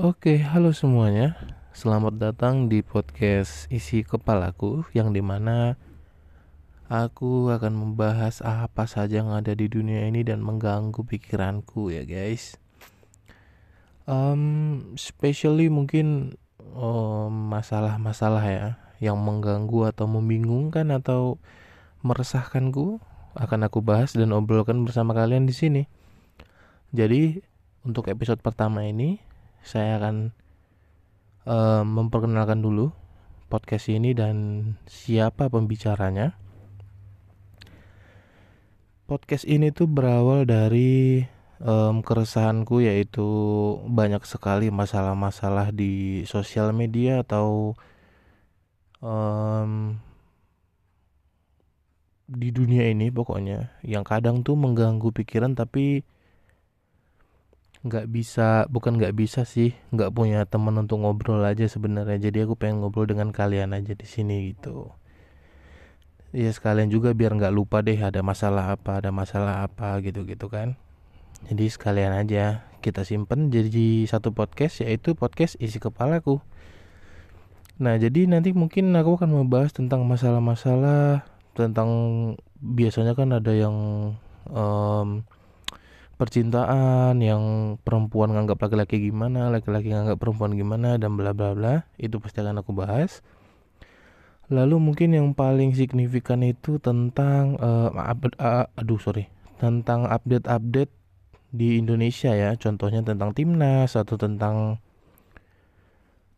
Oke, halo semuanya. Selamat datang di podcast isi kepalaku yang di mana aku akan membahas apa saja yang ada di dunia ini dan mengganggu pikiranku ya guys. Um, especially mungkin um, masalah-masalah ya yang mengganggu atau membingungkan atau meresahkanku akan aku bahas dan obrolkan bersama kalian di sini. Jadi untuk episode pertama ini saya akan uh, memperkenalkan dulu podcast ini dan siapa pembicaranya. Podcast ini tuh berawal dari um, keresahanku yaitu banyak sekali masalah-masalah di sosial media atau um, di dunia ini pokoknya yang kadang tuh mengganggu pikiran tapi nggak bisa bukan nggak bisa sih nggak punya teman untuk ngobrol aja sebenarnya. Jadi aku pengen ngobrol dengan kalian aja di sini gitu. Ya sekalian juga biar nggak lupa deh ada masalah apa ada masalah apa gitu gitu kan. Jadi sekalian aja kita simpen jadi satu podcast yaitu podcast isi kepalaku. Nah jadi nanti mungkin aku akan membahas tentang masalah-masalah tentang biasanya kan ada yang um, percintaan yang perempuan nganggap laki-laki gimana, laki-laki nganggap perempuan gimana dan bla bla bla. Itu pasti akan aku bahas. Lalu mungkin yang paling signifikan itu tentang uh, uh, aduh sorry, tentang update-update di Indonesia ya. Contohnya tentang timnas atau tentang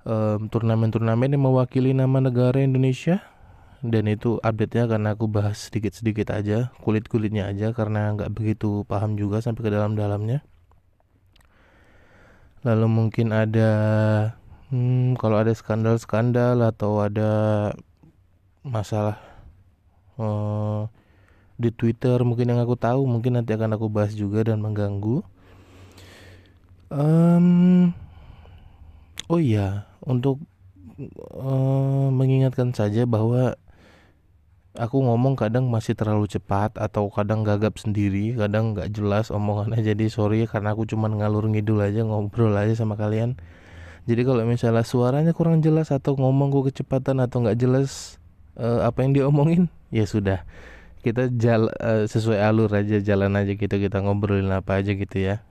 turnamen turnamen-turnamen yang mewakili nama negara Indonesia dan itu update-nya karena aku bahas sedikit-sedikit aja kulit-kulitnya aja karena nggak begitu paham juga sampai ke dalam-dalamnya. Lalu mungkin ada hmm, kalau ada skandal-skandal atau ada masalah uh, di Twitter mungkin yang aku tahu mungkin nanti akan aku bahas juga dan mengganggu. Um, oh iya untuk uh, mengingatkan saja bahwa aku ngomong kadang masih terlalu cepat atau kadang gagap sendiri kadang nggak jelas omongannya jadi sorry karena aku cuma ngalur ngidul aja ngobrol aja sama kalian. Jadi kalau misalnya suaranya kurang jelas atau ngomongku kecepatan atau nggak jelas uh, apa yang diomongin? Ya sudah. Kita jal uh, sesuai alur aja jalan aja gitu kita ngobrolin apa aja gitu ya.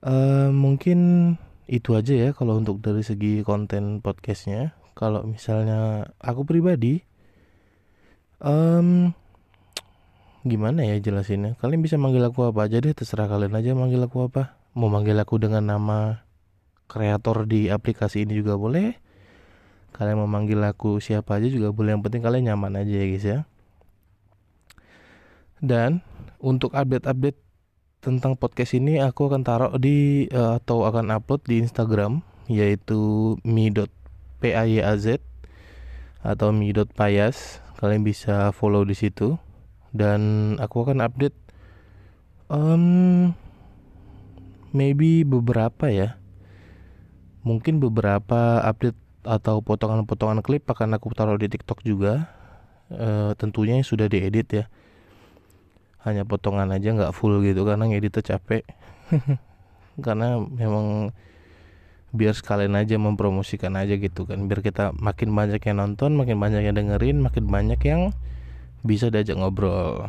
Uh, mungkin itu aja ya kalau untuk dari segi konten podcastnya. Kalau misalnya aku pribadi um, gimana ya jelasinnya? Kalian bisa manggil aku apa aja deh terserah kalian aja manggil aku apa. Mau manggil aku dengan nama kreator di aplikasi ini juga boleh. Kalian mau manggil aku siapa aja juga boleh yang penting kalian nyaman aja ya guys ya. Dan untuk update-update tentang podcast ini aku akan taruh di uh, atau akan upload di Instagram yaitu mi.payaz atau mi.payas kalian bisa follow di situ. Dan aku akan update um, maybe beberapa ya. Mungkin beberapa update atau potongan-potongan klip akan aku taruh di TikTok juga. Uh, tentunya sudah diedit ya. Hanya potongan aja nggak full gitu karena ngeditnya capek. Karena memang biar sekalian aja mempromosikan aja gitu kan. Biar kita makin banyak yang nonton makin banyak yang dengerin makin banyak yang bisa diajak ngobrol.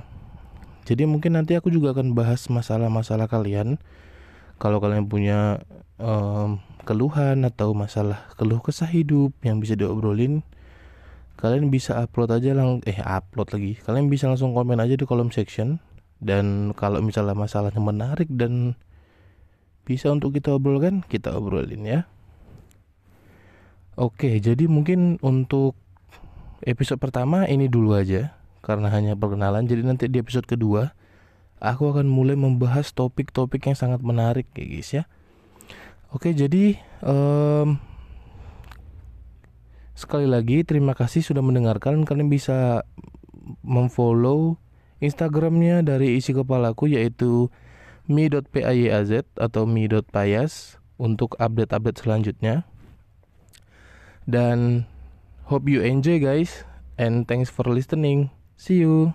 Jadi mungkin nanti aku juga akan bahas masalah-masalah kalian. Kalau kalian punya um, keluhan atau masalah keluh kesah hidup yang bisa diobrolin kalian bisa upload aja lang eh upload lagi. Kalian bisa langsung komen aja di kolom section. Dan kalau misalnya masalahnya menarik dan bisa untuk kita obrolkan, kita obrolin ya. Oke, jadi mungkin untuk episode pertama ini dulu aja karena hanya perkenalan. Jadi nanti di episode kedua aku akan mulai membahas topik-topik yang sangat menarik ya guys ya. Oke, jadi um, sekali lagi terima kasih sudah mendengarkan. Kalian bisa memfollow Instagramnya dari isi kepalaku yaitu mi.payaz atau mi.payas untuk update-update selanjutnya. Dan hope you enjoy guys and thanks for listening. See you.